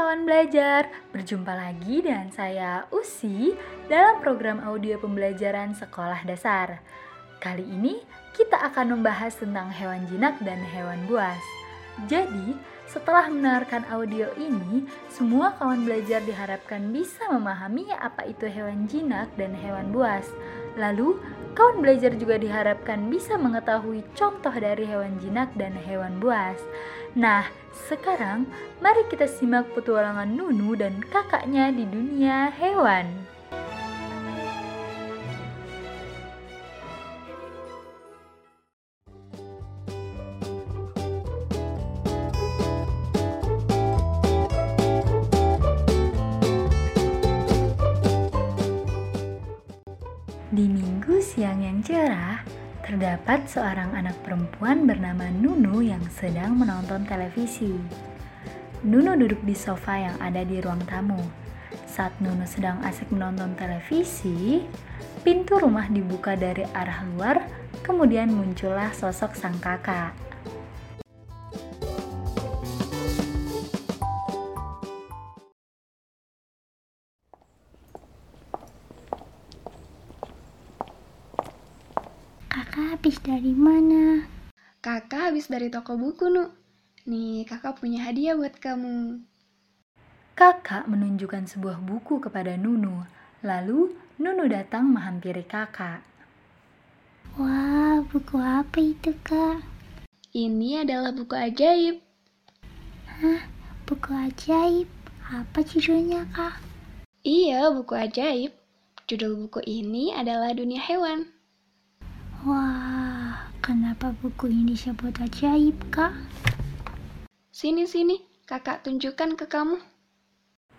kawan belajar, berjumpa lagi dengan saya Usi dalam program audio pembelajaran sekolah dasar. Kali ini kita akan membahas tentang hewan jinak dan hewan buas. Jadi, setelah mendengarkan audio ini, semua kawan belajar diharapkan bisa memahami apa itu hewan jinak dan hewan buas. Lalu, kawan belajar juga diharapkan bisa mengetahui contoh dari hewan jinak dan hewan buas. Nah, sekarang mari kita simak petualangan Nunu dan kakaknya di dunia hewan. Di siang yang cerah, terdapat seorang anak perempuan bernama Nunu yang sedang menonton televisi. Nunu duduk di sofa yang ada di ruang tamu. Saat Nunu sedang asik menonton televisi, pintu rumah dibuka dari arah luar, kemudian muncullah sosok sang kakak. Habis dari mana? Kakak habis dari toko buku, Nu. Nih, kakak punya hadiah buat kamu. Kakak menunjukkan sebuah buku kepada Nunu. Lalu, Nunu datang menghampiri kakak. Wah, buku apa itu, Kak? Ini adalah buku ajaib. Hah, buku ajaib. Apa judulnya, Kak? Iya, buku ajaib. Judul buku ini adalah Dunia Hewan. Wah, kenapa buku ini disebut ajaib, Kak? Sini-sini, kakak tunjukkan ke kamu.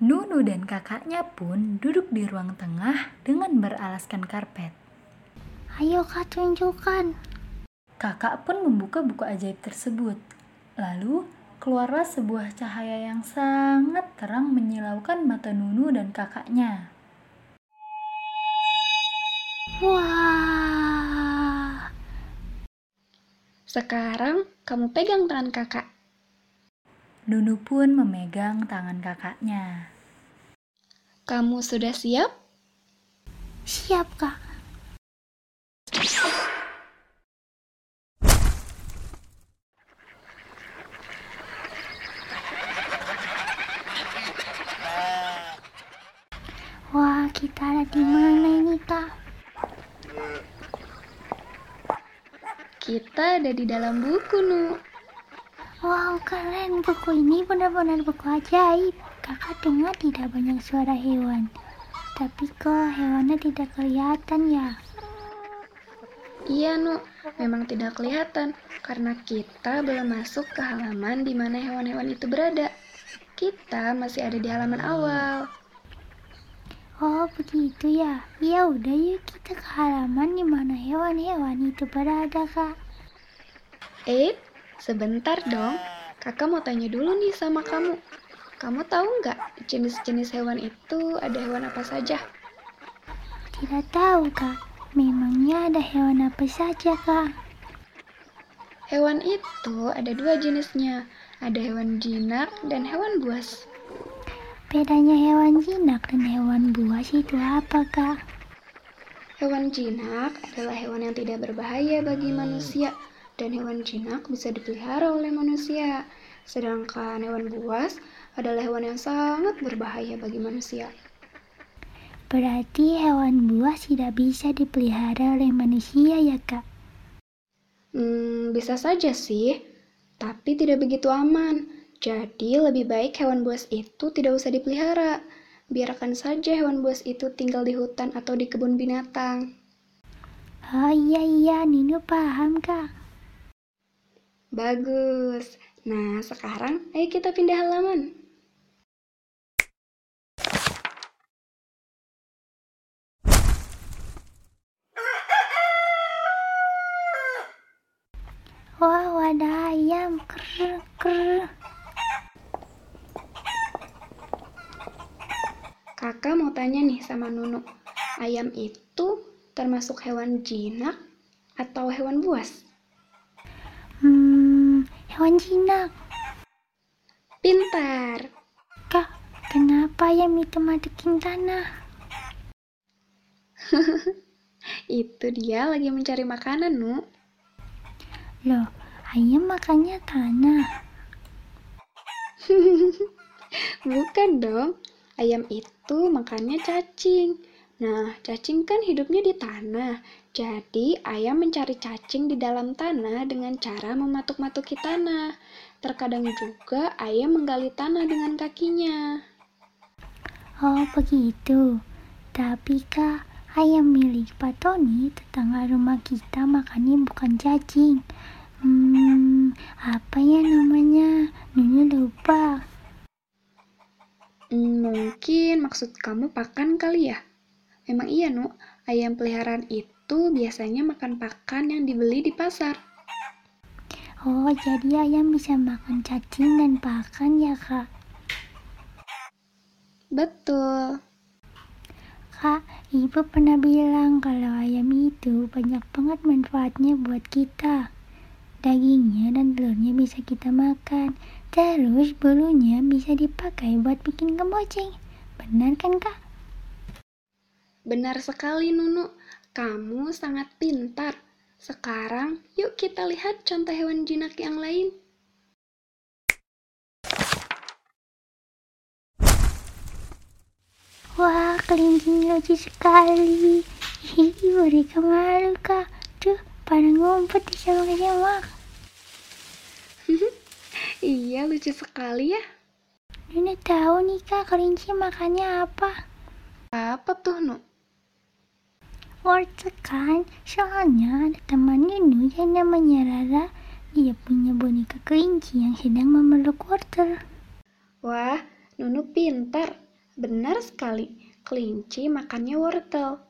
Nunu dan kakaknya pun duduk di ruang tengah dengan beralaskan karpet. Ayo, Kak, tunjukkan. Kakak pun membuka buku ajaib tersebut. Lalu, keluarlah sebuah cahaya yang sangat terang menyilaukan mata Nunu dan kakaknya. Wah, Sekarang, kamu pegang tangan kakak. Nunu pun memegang tangan kakaknya. Kamu sudah siap? siap, Kak. Wah, kita ada di mana ini, Kak? Kita ada di dalam buku, Nu. Wow, keren. Buku ini benar-benar buku ajaib. Kakak dengar tidak banyak suara hewan. Tapi kok hewannya tidak kelihatan ya? Iya, Nu. Memang tidak kelihatan karena kita belum masuk ke halaman di mana hewan-hewan itu berada. Kita masih ada di halaman awal. Oh, begitu ya. Ya udah yuk kita ke halaman di mana hewan-hewan itu berada, Kak. Eh, sebentar dong. Kakak mau tanya dulu nih sama kamu. Kamu tahu nggak jenis-jenis hewan itu ada hewan apa saja? Tidak tahu, Kak. Memangnya ada hewan apa saja, Kak? Hewan itu ada dua jenisnya. Ada hewan jinak dan hewan buas. Bedanya hewan jinak dan hewan buas itu apa, Kak? Hewan jinak adalah hewan yang tidak berbahaya bagi manusia dan hewan jinak bisa dipelihara oleh manusia. Sedangkan hewan buas adalah hewan yang sangat berbahaya bagi manusia. Berarti hewan buas tidak bisa dipelihara oleh manusia ya, Kak? Hmm, bisa saja sih, tapi tidak begitu aman. Jadi lebih baik hewan buas itu tidak usah dipelihara. Biarkan saja hewan buas itu tinggal di hutan atau di kebun binatang. Oh iya iya, Nino paham, Kak. Bagus. Nah, sekarang ayo kita pindah halaman. Wah, ada ayam. Ker, ker. Kakak mau tanya nih sama Nunu. Ayam itu termasuk hewan jinak atau hewan buas? Hewan jinak. Pintar. Kak, Kenapa ayam itu masukin tanah? Itu dia lagi mencari makanan, Nu. Loh, ayam makannya tanah. Bukan dong. Ayam itu makannya cacing. Nah, cacing kan hidupnya di tanah. Jadi, ayam mencari cacing di dalam tanah dengan cara mematuk-matuki tanah. Terkadang juga ayam menggali tanah dengan kakinya. Oh, begitu. Tapi kak, ayam milik Pak Tony, tetangga rumah kita makannya bukan cacing. Hmm, apa ya namanya? Nunu lupa. Hmm, mungkin maksud kamu pakan kali ya? Memang iya, Nu. Ayam peliharaan itu biasanya makan pakan yang dibeli di pasar. Oh, jadi ayam bisa makan cacing dan pakan ya, Kak? Betul. Kak, Ibu pernah bilang kalau ayam itu banyak banget manfaatnya buat kita. Dagingnya dan telurnya bisa kita makan. Terus bulunya bisa dipakai buat bikin kemoceng. Benar kan, Kak? Benar sekali, Nunu. Kamu sangat pintar. Sekarang, yuk kita lihat contoh hewan jinak yang lain. Wah, kelinci lucu sekali. Hihi, mereka malu, Kak. Tuh, pada ngumpet di semak-semak. Iya, lucu sekali ya. Nuna tahu nih, Kak, kelinci makannya apa? Apa tuh, Nu? Wortel kan, soalnya ada teman Nunu yang namanya Rara. Dia punya boneka kelinci yang sedang memeluk wortel. Wah, Nunu pintar. Benar sekali, kelinci makannya wortel.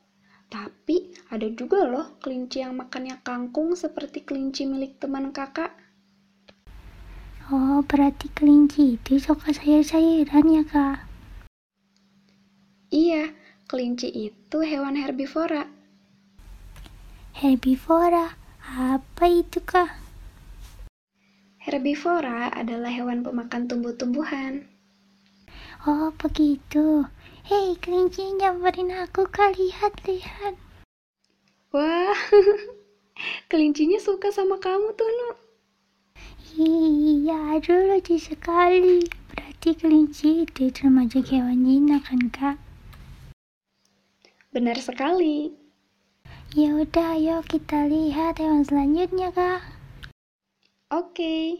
Tapi ada juga loh kelinci yang makannya kangkung seperti kelinci milik teman kakak. Oh, berarti kelinci itu suka sayur-sayuran ya, Kak? Iya, kelinci itu hewan herbivora. Herbivora, apa itu, Kak? Herbivora adalah hewan pemakan tumbuh-tumbuhan. Oh, begitu. Hei, kelinci nyamperin aku, Kak. Lihat, lihat. Wah, kelincinya suka sama kamu tuh, Nu. Iya, aduh lucu sekali. Berarti kelinci itu termasuk hewan jinak kan, Kak? Benar sekali. Ya udah, ayo kita lihat hewan selanjutnya, Kak. Oke.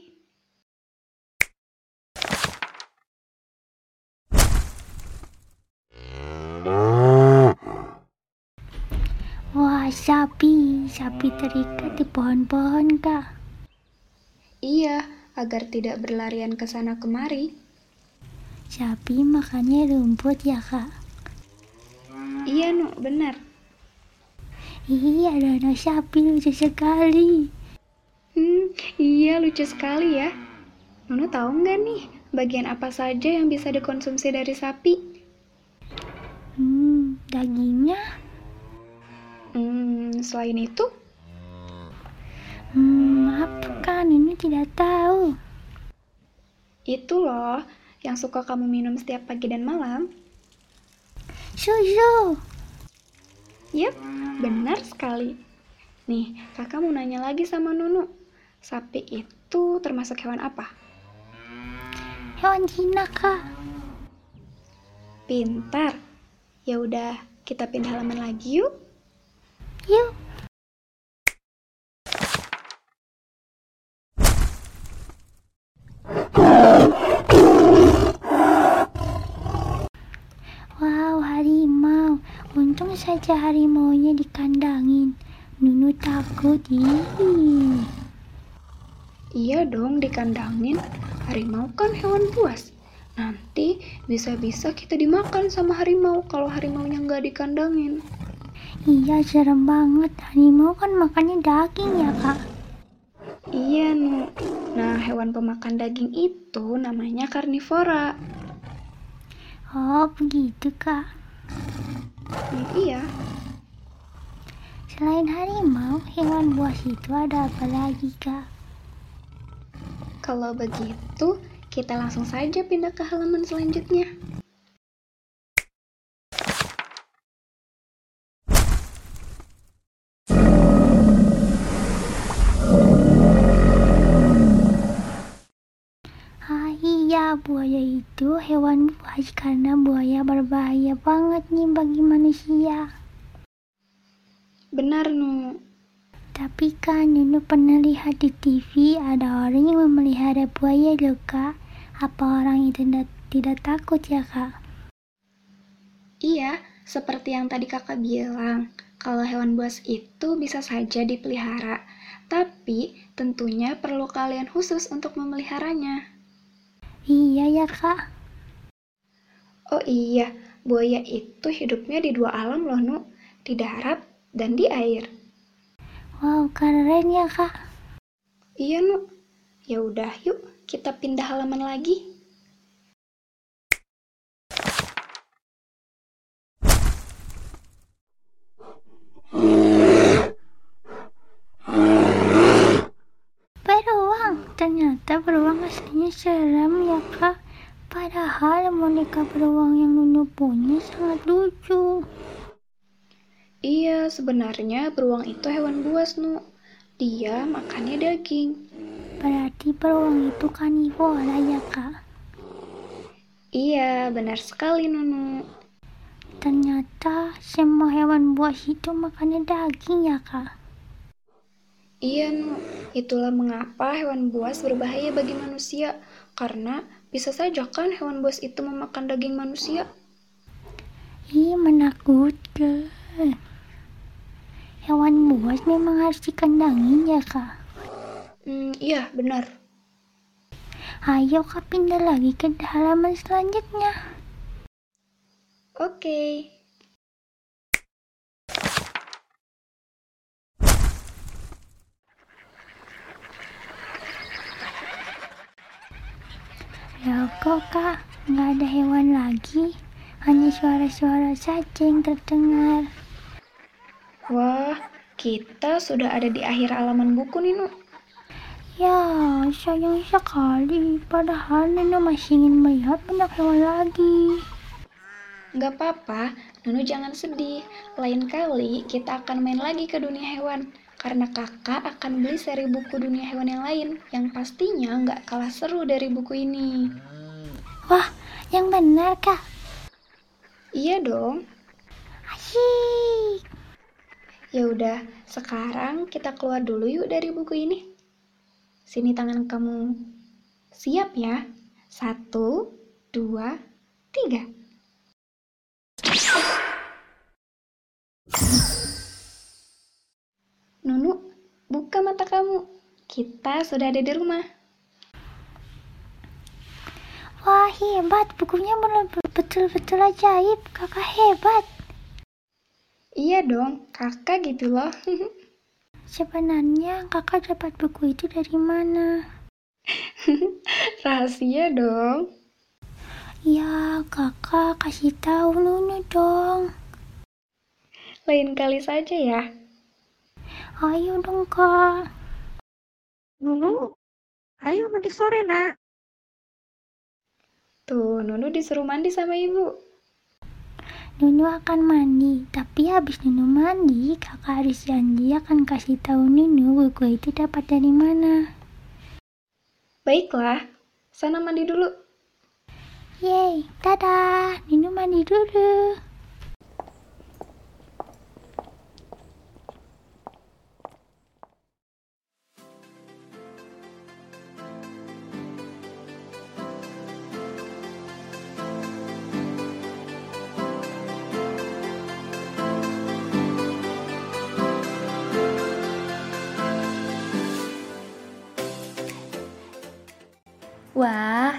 Wah, sapi. Sapi terikat di pohon-pohon, Kak. Iya, agar tidak berlarian ke sana kemari. Sapi makannya rumput ya, Kak? Iya, Nu, benar. Iya, ada anak sapi lucu sekali. Hmm, iya lucu sekali ya. Nunu tahu nggak nih, bagian apa saja yang bisa dikonsumsi dari sapi? Hmm, dagingnya? Hmm, selain itu, Hmm, apa kan? Ini tidak tahu. itu loh yang suka kamu minum setiap pagi dan malam. Susu. Yap, benar sekali. Nih, kakak mau nanya lagi sama Nunu. Sapi itu termasuk hewan apa? Hewan jinak, Kak. Pintar. Ya udah, kita pindah halaman lagi yuk. Yuk. Wow, harimau. Saja harimaunya dikandangin. Nunu takut. Ih. Iya dong, dikandangin. Harimau kan hewan buas. Nanti bisa-bisa kita dimakan sama harimau kalau harimaunya nggak dikandangin. Iya, serem banget. Harimau kan makannya daging ya, Kak? Iya, Nu. Nah, hewan pemakan daging itu namanya karnivora. Oh, begitu, Kak. Iya, Selain harimau, hewan buas itu ada apa lagi, Kak? kalau begitu kita langsung saja pindah ke halaman selanjutnya. Ya, buaya itu hewan buas karena buaya berbahaya banget nih bagi manusia. Benar, Nu. Tapi kan Nunu pernah lihat di TV ada orang yang memelihara buaya loh kak. Apa orang itu tidak, tidak takut ya kak? Iya, seperti yang tadi kakak bilang, kalau hewan buas itu bisa saja dipelihara, tapi tentunya perlu kalian khusus untuk memeliharanya. Iya ya kak. Oh iya, buaya itu hidupnya di dua alam loh, Nu. Di darat dan di air. Wow, keren ya kak. Iya, Nu. Ya udah, yuk kita pindah halaman lagi. Beruang, ternyata beruang aslinya seram ya kak. Padahal boneka beruang yang Nunu punya sangat lucu. Iya, sebenarnya beruang itu hewan buas, Nu. Dia makannya daging. Berarti beruang itu kanivora ya kak. Iya, benar sekali, Nunu. Ternyata semua hewan buas itu makannya daging ya kak. Iya, Nu. Itulah mengapa hewan buas berbahaya bagi manusia. Karena bisa saja kan hewan buas itu memakan daging manusia. Ih, menakutkan. Hewan buas memang harus dikandangin ya kak. Hmm, iya, benar. Ayo kak pindah lagi ke halaman selanjutnya. Oke. Loh kok kak, nggak ada hewan lagi? Hanya suara-suara saja yang terdengar. Wah, kita sudah ada di akhir halaman buku nih, Nu. Ya, sayang sekali. Padahal Nino masih ingin melihat banyak hewan lagi. Nggak apa-apa, Nunu jangan sedih. Lain kali kita akan main lagi ke dunia hewan. Karena kakak akan beli seri buku dunia hewan yang lain, yang pastinya nggak kalah seru dari buku ini. Wah, yang benar kak. Iya dong. Asyik. Ya udah, sekarang kita keluar dulu yuk dari buku ini. Sini tangan kamu. Siap ya? Satu, dua, tiga. Nunu, buka mata kamu. Kita sudah ada di rumah. Wah, hebat. Bukunya betul-betul ajaib. Kakak hebat. Iya dong, kakak gitu loh. Sebenarnya kakak dapat buku itu dari mana? Rahasia dong. Ya, kakak kasih tahu Nunu dong. Lain kali saja ya. Ayo dong, Kak. Nunu, ayo mandi sore nak. Tuh, Nunu disuruh mandi sama ibu. Nunu akan mandi, tapi habis Nunu mandi, kakak harus janji akan kasih tahu Nunu buku itu dapat dari mana. Baiklah, sana mandi dulu. Yeay, dadah, Nunu mandi dulu.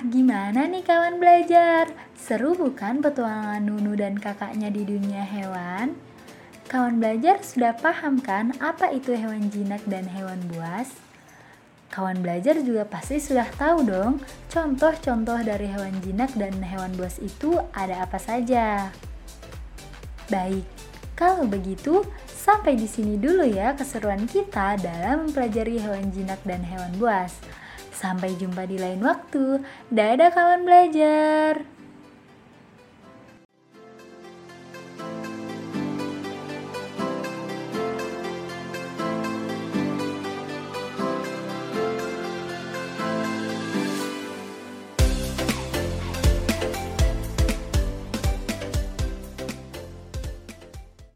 Gimana nih kawan belajar? Seru bukan petualangan Nunu dan kakaknya di dunia hewan? Kawan belajar sudah paham kan apa itu hewan jinak dan hewan buas? Kawan belajar juga pasti sudah tahu dong contoh-contoh dari hewan jinak dan hewan buas itu ada apa saja. Baik, kalau begitu sampai di sini dulu ya keseruan kita dalam mempelajari hewan jinak dan hewan buas. Sampai jumpa di lain waktu. Dadah kawan belajar.